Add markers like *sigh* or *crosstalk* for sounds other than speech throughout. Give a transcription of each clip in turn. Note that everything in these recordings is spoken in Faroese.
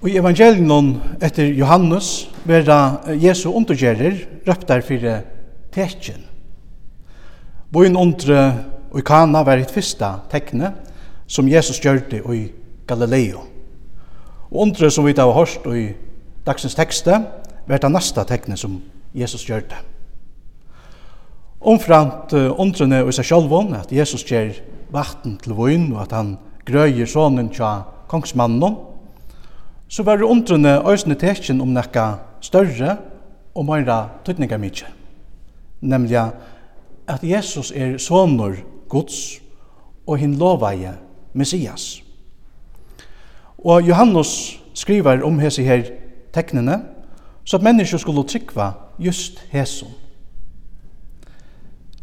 Og i evangelien etter Johannes vera Jesu undergjerer røptar fyrir tekjen. Boin undre og i Kana var hitt fyrsta tekne som Jesus gjørte i Galileo. Og undre som vi har hørt i dagsens tekste var det neste tekne som Jesus gjørte. Omframt undrene i seg sjálfon at Jesus gjør vatten til voin og at han grøyer sonen tja kongsmannen så var undrene øsne tekjen om nekka større og meira tøtninga mykje. Nemlig at Jesus er sonur Guds og hin lovaie Messias. Og Johannes skriver om hese her teknene, så at mennesker skulle trykva just hesum.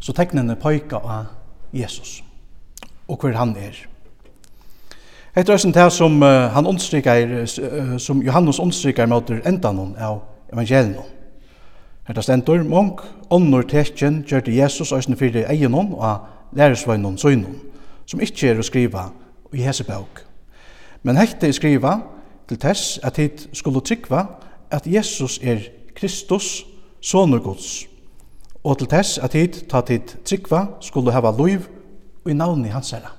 Så teknene pøyka av Jesus og hver han er. Hetta er det som uh, han understrykar, uh, som Johannes understrykar mot endanon av evangelion. Hetta stendur, mong onnur tekjen gjørte Jesus æsne fyrir eginon og læresvøgnon søgnon, som ikkje er å skriva i hese bøk. Men hetta er skriva til tess at hit skulle trykva at Jesus er Kristus, sonur Guds, og til tess at hit ta hit trykva skulle hava loiv og i navni hans herra.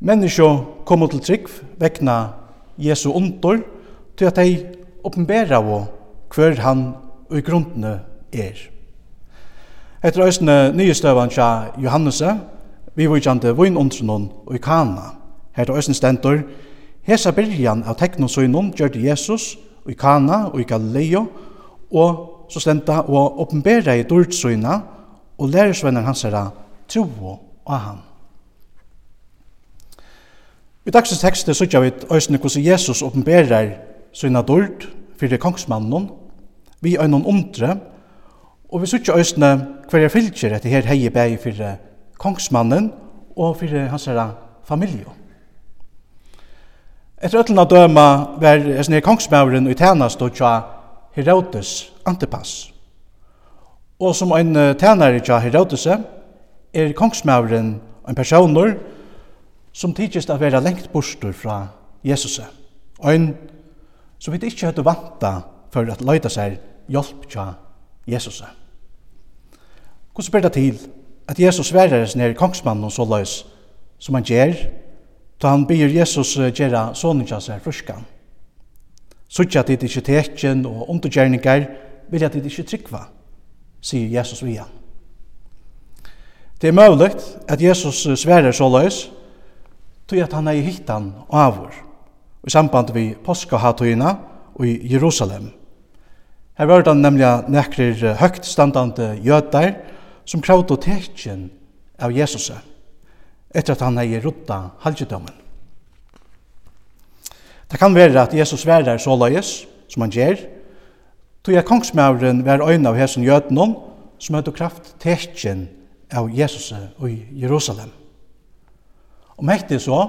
Menneskje kom til trygg vekna Jesu ondor til at de oppenbæra av hver han og i grunnene er. Etter øsne nye støvan tja Johannese, vi vujtjande vunundrunnen og i kana. Her til øsne stentor, hesa byrjan av teknosøynun gjørte Jesus og i kana og i Galileo, og så stenta og oppenbæra i dordsøyna og lærersvenner hans herra tro av han. I dagsens tekste sykja vi òsne hvordan Jesus åpenberer sina dord fyrir kongsmannen, vi er noen undre, og vi sykja òsne hver er fylgjer etter her hei bæg fyrir kongsmannen og fyrir hans herra familie. Etter ötlina døma var esne kongsmauren og tænast og tja Herodes Antipas. Og som ein tænare tja Herodes er kongsmauren en personer som tidsist av være lengt bostur fra Jesus. Og en som vi ikke hadde vanta for at løyta seg hjelp tja Jesus. Hvordan spyr det til at Jesus værer sin her kongsmannen så løys som han gjør, da han byr Jesus gjøre sonen tja seg fruskan. Suttja dit ikkje tekjen og undergjerningar at dit ikkje trykva, sier Jesus via. Det er mulig at Jesus sværer så løys, tog at han hei hittan avur, i samband vi påskahatøyina i Jerusalem. Her var det nemlig nekrir høgt standande jødar som kravd og tekjen av Jesus etter at han hei rutta halgjedommen. Det kan være at Jesus værer løyes som han gjør, tog at kongsmauren var øyne av hesen jødnån som hadde kraft tekjen av Jesus i Jerusalem. Om hekti så,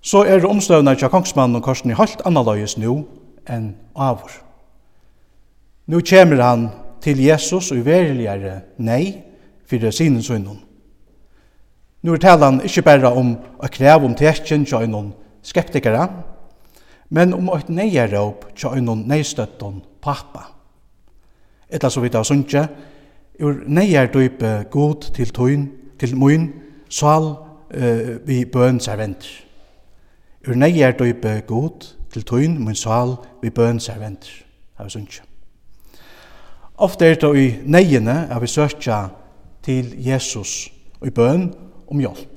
så er omstøvna tja kongsmannen og korsen i holdt analogisk nu enn avur. Nu kjemur han til Jesus og veriligare nei fyrir sinen sunnum. Nu er talan ikkje berre om å krev om tekjen tja innon skeptikere, men om eit neiaråp tja innon neistøtton pappa. Etta så vidt av sunnje, ur neiardøype god til tøyn, til mun, sal eh, vi bøn serventer. Ur nei er døype god til tøyn mun sal vi bøn serventer. Av sunnkje. Ofte er det i neiene er vi søkja til Jesus og i bøn om hjelp.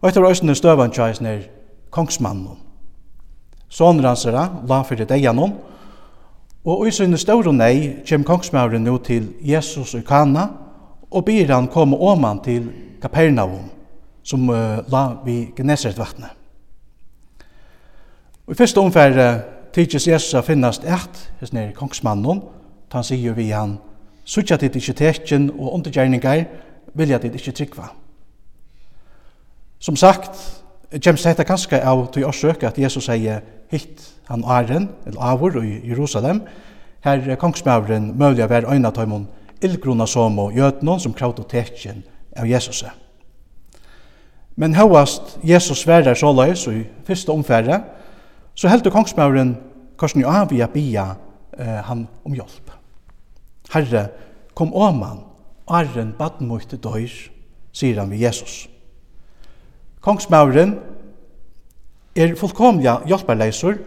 Og etter røysene støvan tjaisen er kongsmannen. Sånne hans er la fyrir deg gjennom, og i sinne større nei kjem kongsmauren nå til Jesus i Kana og byr han komme åman til Kapernaum som uh, la vi Genesaret vattnet. Og i første omfær uh, tidsis Jesus a finnast eit, hans nere kongsmannen, ta han sier vi han, sutja dit ikkje tekjen og undergjerningar, vilja dit ikkje tryggva. Som sagt, kjems dette kanskje av til årsøk at Jesus sier hitt han æren, eller avur, i Jerusalem, her kongsmavren møyla vær øyna tøymon illgrunna som og jødnon som kraut og tekjen av Jesuset. Men høyast Jesus sverar så løys i første omfære, så heldte kongsmauren korsen jo av i a bia eh, han om hjelp. Herre, kom åman, arren badmøyte døyr, sier han ved Jesus. Kongsmauren er fullkomliga hjelperleiser,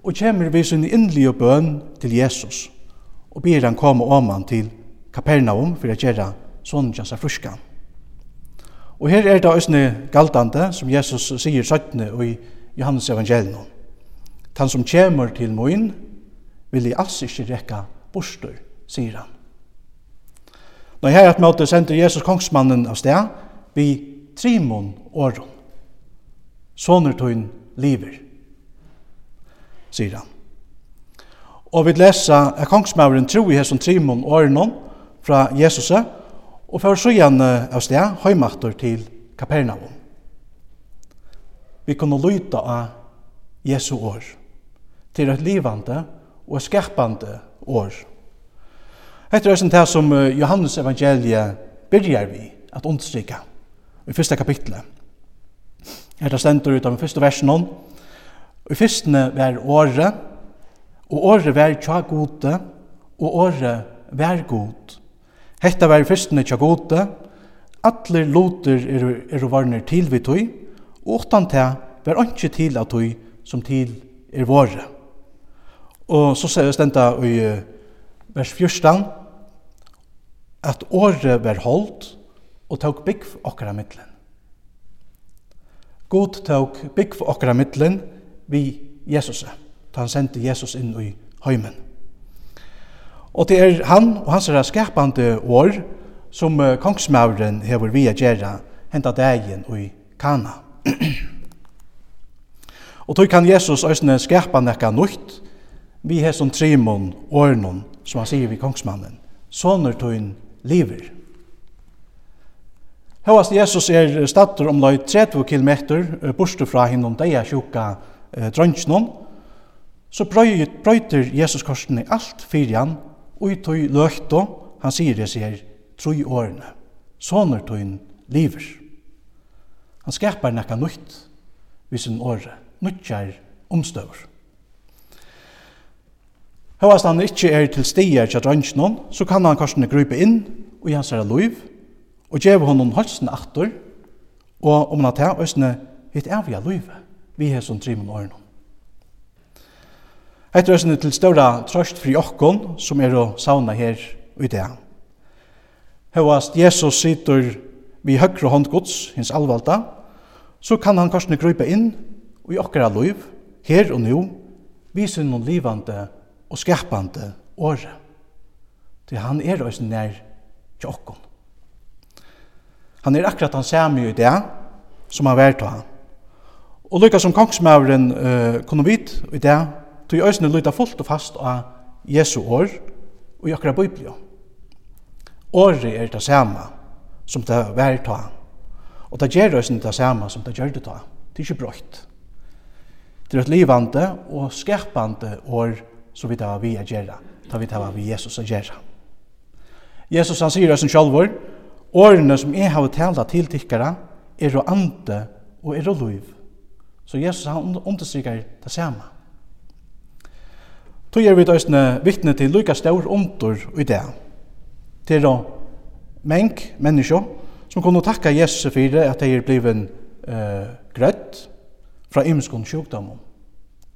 og kommer vi sin innlige bøn til Jesus og ber han komme åman til Kapernaum for å gjøre sånn jasa fruskan. Og her er det også galtande, som Jesus sier 17 i Johannes evangelium. Han som kommer til moin, vil i alls ikke rekka bostur, sier han. Når her at møte sender Jesus kongsmannen av sted, vi trimon åren. Sånner tøyn liver, sier han. Og vi leser at kongsmauren tro i hesson trimon åren fra Jesuset, og og for søgjan av sted høymakter til Kapernaum. Vi kunne lyta av Jesu år til et livande og skapande år. Hetta er det som Johannes evangeliet byrjar vi at understryka i fyrsta kapitlet. Hetta stendur ut av den fyrsta versen hon. I fyrstene var året, og året var tja gode, og året var god. Hetta var fyrstene tja gode, atler loter eru, eru varner til vi tøy, og åttan te var anki til at tøy som til er våre. Og så sier stenta i vers 14, at året var holdt og tok bygg for okkara middelen. God tok bygg for okkara middelen vi Jesus, da han sendte Jesus inn i høymen. Og det er han og hans er skapande år som kongsmauren hever via gjerra henta dagen i Kana. *clears throat* og tog kan Jesus òsne skapa nekka nukt vi her som trimon årnon som han sier vi kongsmannen. Sånner tøyn lever. Høyast Jesus er stater om løy 30 kilometer borste fra hinnom deia sjuka eh, drøntsnån, så brøyter Jesus korsene alt fyrir han ui tøy løgto, han sier det sier, troi årene. soner tøyn liver. Han skapar nekka nytt vid sin åre, nyttjar omstøver. Høyast han ikkje er til stier til drønnsnån, så kan han kanskje grupe inn og i hans herre loiv, og djeve honom halsen aktor, og om han tar øsne hitt avja loive, vi hesson trimon årene. Hetta er til stóra trøst fri okkon som er å sauna her i dag. Hevast Jesus sitter vi høyre hånd Guds, hins alvalda, så kan han kanskje grupa inn i okkara liv, her og nu, vise noen livande og skapande året. Til han er også nær til okkon. Han er akkurat han samme i det som han vært av. Og lykka som kongsmaveren uh, kunne vite i det, tog øysene lyda fullt og fast av Jesu år og i akkurat Biblia. Året er det samme som det er vært av. Og det gjør øsne det samme som det gjør det av. Det er ikke brøyt. Det er et livande og skapande år som vi tar vi å gjøre. Da vi tar vi Jesus å gjøre. Jesus han sier øysen sjálfur, årene som jeg har tala til tikkara er å ande og er å liv. Så Jesus han understryker det samme. Tog er vi døysene vittne til lykka staur omtur i det. Til å meng, menneskje, som kunne takka Jesus for at de er bliven eh, grøtt fra imskon sjukdommen.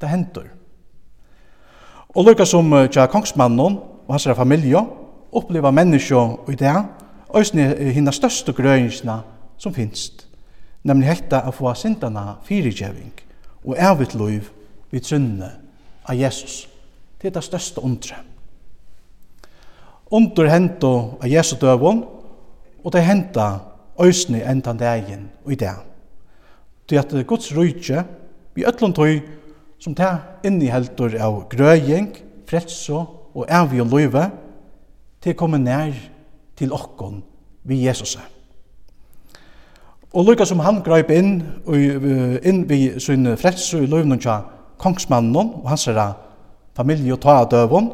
Det hentur. Og lukka som tja kongsmannen og hans familie oppleva menneskje i det, òsne hinna største grøyngsna som finst, nemlig hekta å få sindana fyrirgjeving og evigt liv vid trunne av Jesus. Det er det største undre. Under hento av Jesu døvun, og det henta øysni enda dagen og i dag. Det er at Guds rujtje, vi ötlund tog som det inniheldur av grøying, frelso og evig og løyve, til å komme nær til okkon vi Jesus. Og lukka som han grøyp inn, og inn vi sin frelso i løyvnum tja kongsmannen og hans herra familie og ta av døvun,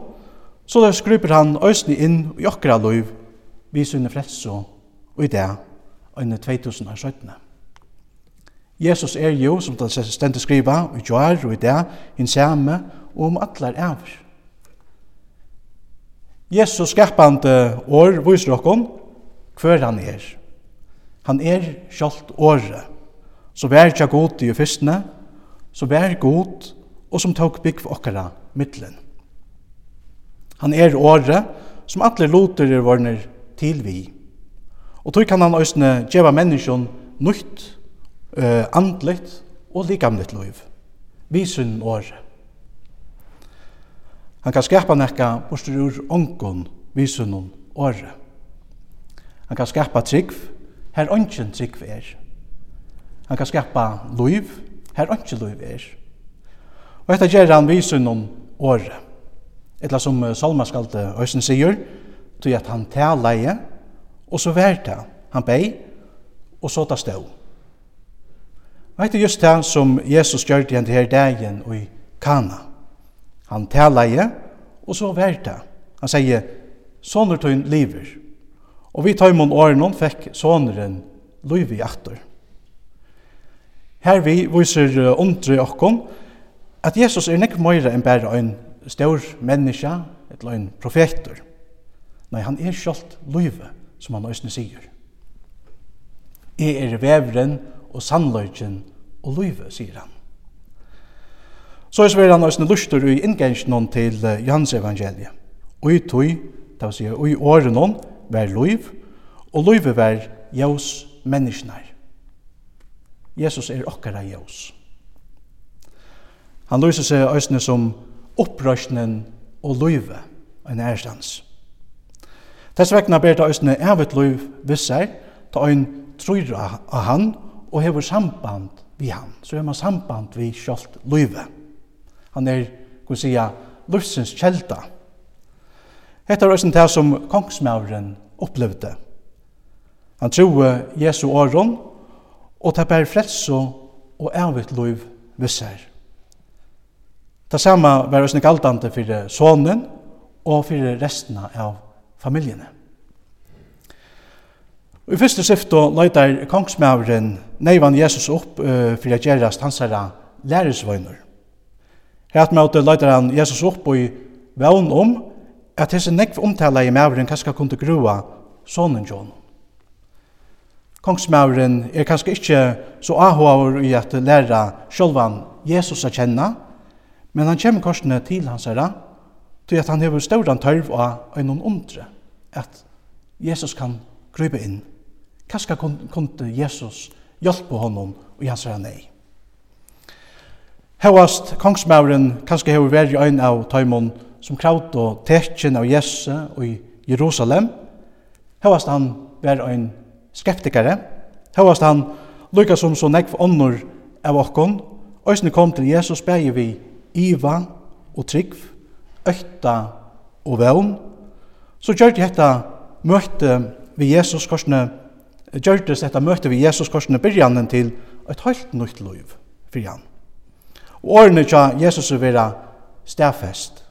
så da skryper han øsne inn i okra løyv, vi sunne frelso, og i det, øyne 2017. Jesus er jo, som det stendt skriva, og jo er, og i det, hinn samme, og om atler æver. Jesus skapande år viser okkom hver han er. Han er sjalt året, så vær ikke god i fyrstene, så vær god, og som tok bygg for okkara mittlen. Han er året som alle loter er vårner til vi. Og tog kan han òsne djeva menneskjon nytt, uh, andlet og likamlet loiv. Vi sunn året. Han kan skapa nekka bostur ur ongon vi sunn året. Han kan skapa trygg, her ongen trygg er. Han kan skapa loiv, her ongen loiv er. Og dette gjør han vi sunn året. Etla som salmaskalde Øysen sier, tog at han taleie, og så verte han bei, og så ta stå. Vet du just det som Jesus gjør til her dagen og i Kana. Han taleie, og så verte. Han sier, sånner tøyn liver. Og vi tar imon åren fikk såneren liv i atter. Her vi viser undre okkom, at Jesus er nekk meira enn bare ein stor menneske, et ein profetur. Nei, han er sjálft løyve, som han òsne sier. Jeg er vevren og sannløyken og løyve, sier han. Så er han òsne lustur i inngensjonen til Johans evangeliet. Og i tog, det vil si, og i åren hon, vær løyv, og løyve vær jævs menneskene. Jesus er okkara jævs. Jesus Han lyser seg øsne som opprøsnen og løyve, en ærstans. Tess vegna ber det øsne evet løyv visser, ta ein trur av han og hever samband vi han. Så er man samband vi kjølt løyve. Han er, kan vi sija, løvsens kjelda. Hetta er øsne det som kongsmauren opplevde. Han troe Jesu åren, og ta ber frelse og evet løyv visser. Det samme var også galtande for sonen og for resten av familjene. Og I første syfte løyder kongsmaveren neivan Jesus opp uh, for å gjøre hans herra læresvøyner. Hert med at løyder han Jesus opp og i vevn om at hese nekv omtale i maveren kanskje kunne grua sonen John. Kongsmaveren er kanskje ikke så ahoaver i at læra sjølvan Jesus å kjenne, Men han kommer korsene til hans herre, til at han hever stauran tørv av noen undre, at Jesus kan grype inn. Hva skal kunne Jesus hjelpe honom og hans herre nei? Hevast kongsmauren kanskje hever vært i øyn av tøymon som kraut og tekjen av Jesus og i Jerusalem. Hevast han vært øyn skeptikere. Hevast han lukka som så nekv ånder av okkon. Øysene kom til Jesus bæg vi iva og trygg, økta og vevn, så gjør de dette møte ved Jesus korsene, gjør de dette møte ved Jesus korsene byrjanen til et helt nytt liv for han. Og årene til Jesus vil være stedfest.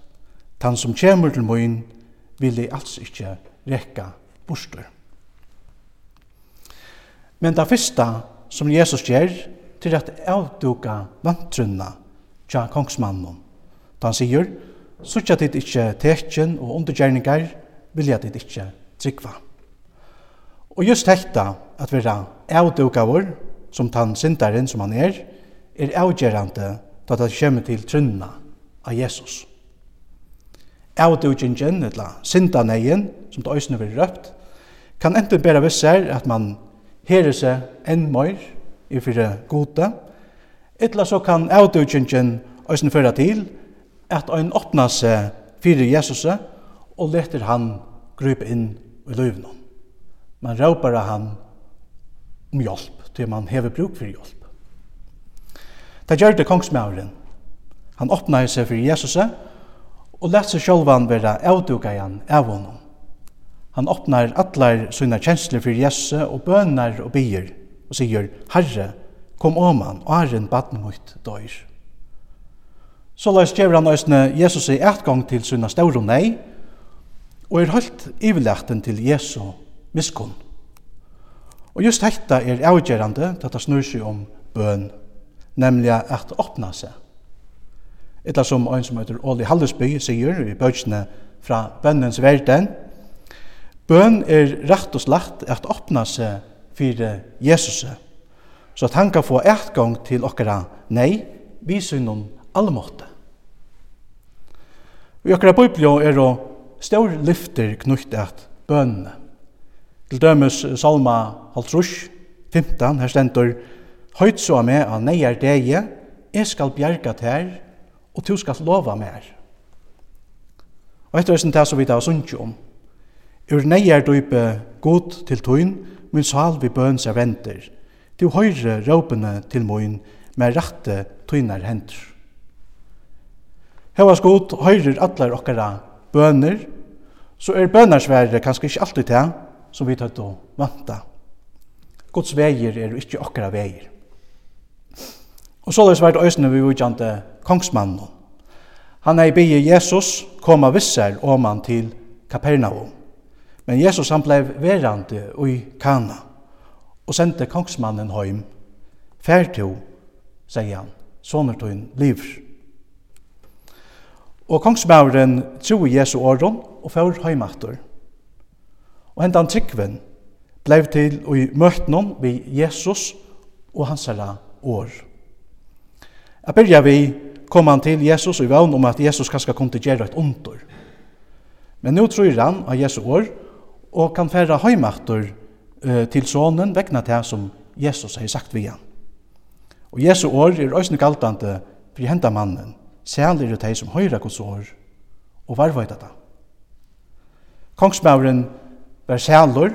Han som kommer til møyen vil de altså ikke rekka bostur. Men det første som Jesus gjør til at avduka vantrunna tja kongsmannen. Da han sier, Suttja dit ikkje tekjen og undergjerningar vilja dit ikkje tryggva. Og just hekta at vera avdukavur, som tann syndaren som han er, er avgjerande da det kommer til trunna av Jesus. Avdukingen, etla syndaneien, som det òsne vil røpt, kan enten bæra visser at man herer seg enn møyr i fyrre gode, Etla så kan avdøkjengjen òsne føra til at ein åpna seg fyrir Jesus og leter han grupe inn i løyven. Man råpar han om hjelp, til man hever bruk for hjelp. Det gjør det kongsmauren. Han åpna seg fyrir Jesus og lett seg sjálvan vera avduka igjen av honom. Han opnar allar sina kjensler fyrir Jesus og bønar og bier og sier, Herre, kom oman, åren badn mot døyr. Så løs gjør han øsne Jesus i gong til sunna ståre nei, og er holdt ivelagten til Jesu miskunn. Og just hekta er avgjerande til at det snur seg om bøn, nemlig at åpna seg. Etla som ein som heter Oli Hallesby sier i bøkene fra bønnens verden, bøn er rett og slett at åpna seg fyrir Jesus' så at han kan få etgang til okkara nei, vi synnum alle måte. I okkara biblio er å stor lyfter knutt at bønne. Til dømes Salma Haltrush, 15, her stendur, Høyt så med av neier deie, jeg skal bjerga til og du skal lova mer. Og etter det som vi da sunnkje om, Ur neier døype god til tøyn, min sal vi bøns er venter, Du høyre råpene til moin, med rette tøyner hendur. Hevas god høyrer allar okkara bøner, så er bønarsvære kanskje ikke alltid det som vi tøyt å vanta. Guds veier er ikke okkara veier. Og så løs vært øysene vi utgjante kongsmannen. Han er i bygge Jesus koma visser om han til Kapernaum. Men Jesus han blei verande i Kana og sendte kongsmannen heim. Fær to, sier han, sånne tøyn liv. Og kongsmauren tro i Jesu åren og fær heimater. Og hentan tryggven blei til og i møtnum vi Jesus og hans herra år. Jeg byrja vi kom han til Jesus og vann om at Jesus kanskje kom til gjøre et ondur. Men nå tror han av Jesu år og kan færa heimater til sonen vegna til som Jesus har sagt vi han. Og Jesu år er òsne galtande for henda mannen, særlig er det som høyra Guds år, og varvøyda det. Kongsmauren var særlig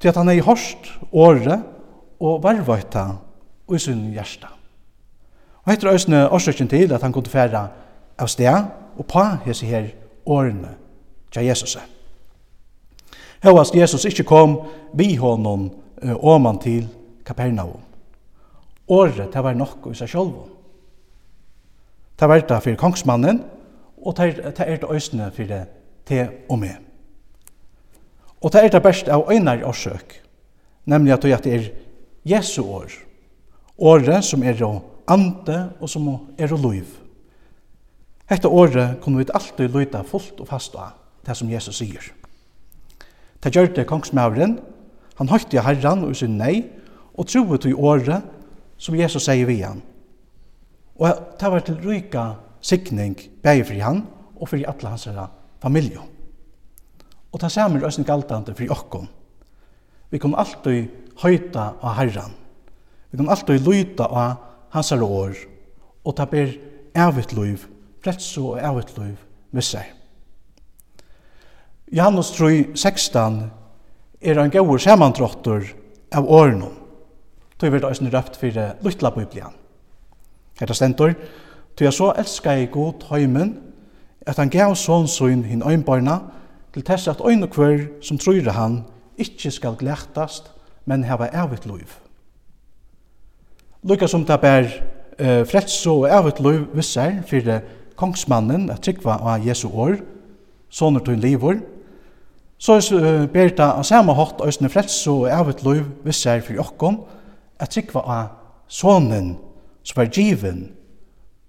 til at han er i hårst året og varvøyda og i sin hjärsta. Og heter òsne årsøkken til at han kunne færa av sted og på hese her årene til Jesus. Høyast Jesus ikkje kom vi honom åman til Kapernaum. Året, det var nokko i seg sjolv. Det var det for kongsmannen, og det er det øysene for det te og med. Og det er det best av øynar årsøk, nemlig at det er Jesu år, året som er å ande og som er å liv. Hette året kunne vi alltid lyda fullt og fast av det som Jesus sier. Det gjør det han høyte i herran og sin nei, og troet til året som Jesus sier vi han. Og det var til ryka sikning begge for han og for alle hans familie. Og det samme er også galtande for okkom. Vi kan alltid høyta av herran. Vi kan alltid lyta av hans år, og ta ber evigt liv, frelse og evigt liv med seg. Johannes 3, 16 er en gaur samandrottur av årenum. Tøy verður eisini røpt fyrir lutla biblian. Hetta stendur, tøy er så elska i god heimen, at han gav son sin hin øynbarna, til tess at øyne hver som trur han, ikkje skal glættast, men hava evigt liv. Lukka som det ber eh, frelso og evigt liv visser fyrir kongsmannen at tryggva av Jesu år, sonur til livor, Så uh, ber det av samme hatt øsne frelse og evet lov visser for jokken at trykva av sonen som er given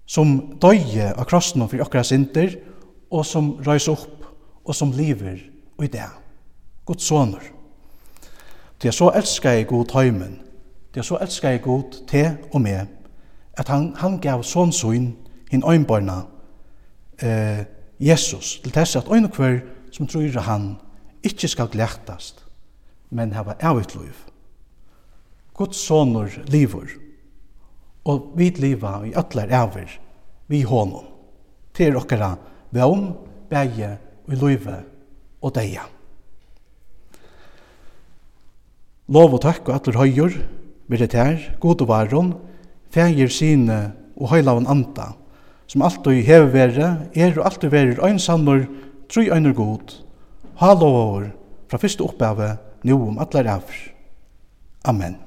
som døye av krossen for jokkere sinter og som røys opp og som lever og i det. Guds soner. Det er så elsker jeg god tøymen. Det er så elsker jeg god til og med at han, han gav sånn søgn hinn øynbarna eh, Jesus til tess at øyne hver som tror han ikkje skal glættast, men hava avut liv. Guds sonur livur, og vi liva i atlar avur, vi honom, til okkara vevn, bæge, og livet og deia. Lov og takk og atler høyur, militær, god og varon, fægir sine og høylaven anda, som alltid hever vere, er og alltid verer øynsannor, tru einar god, halvåver fra fyrste oppgave nu om atler av. Amen.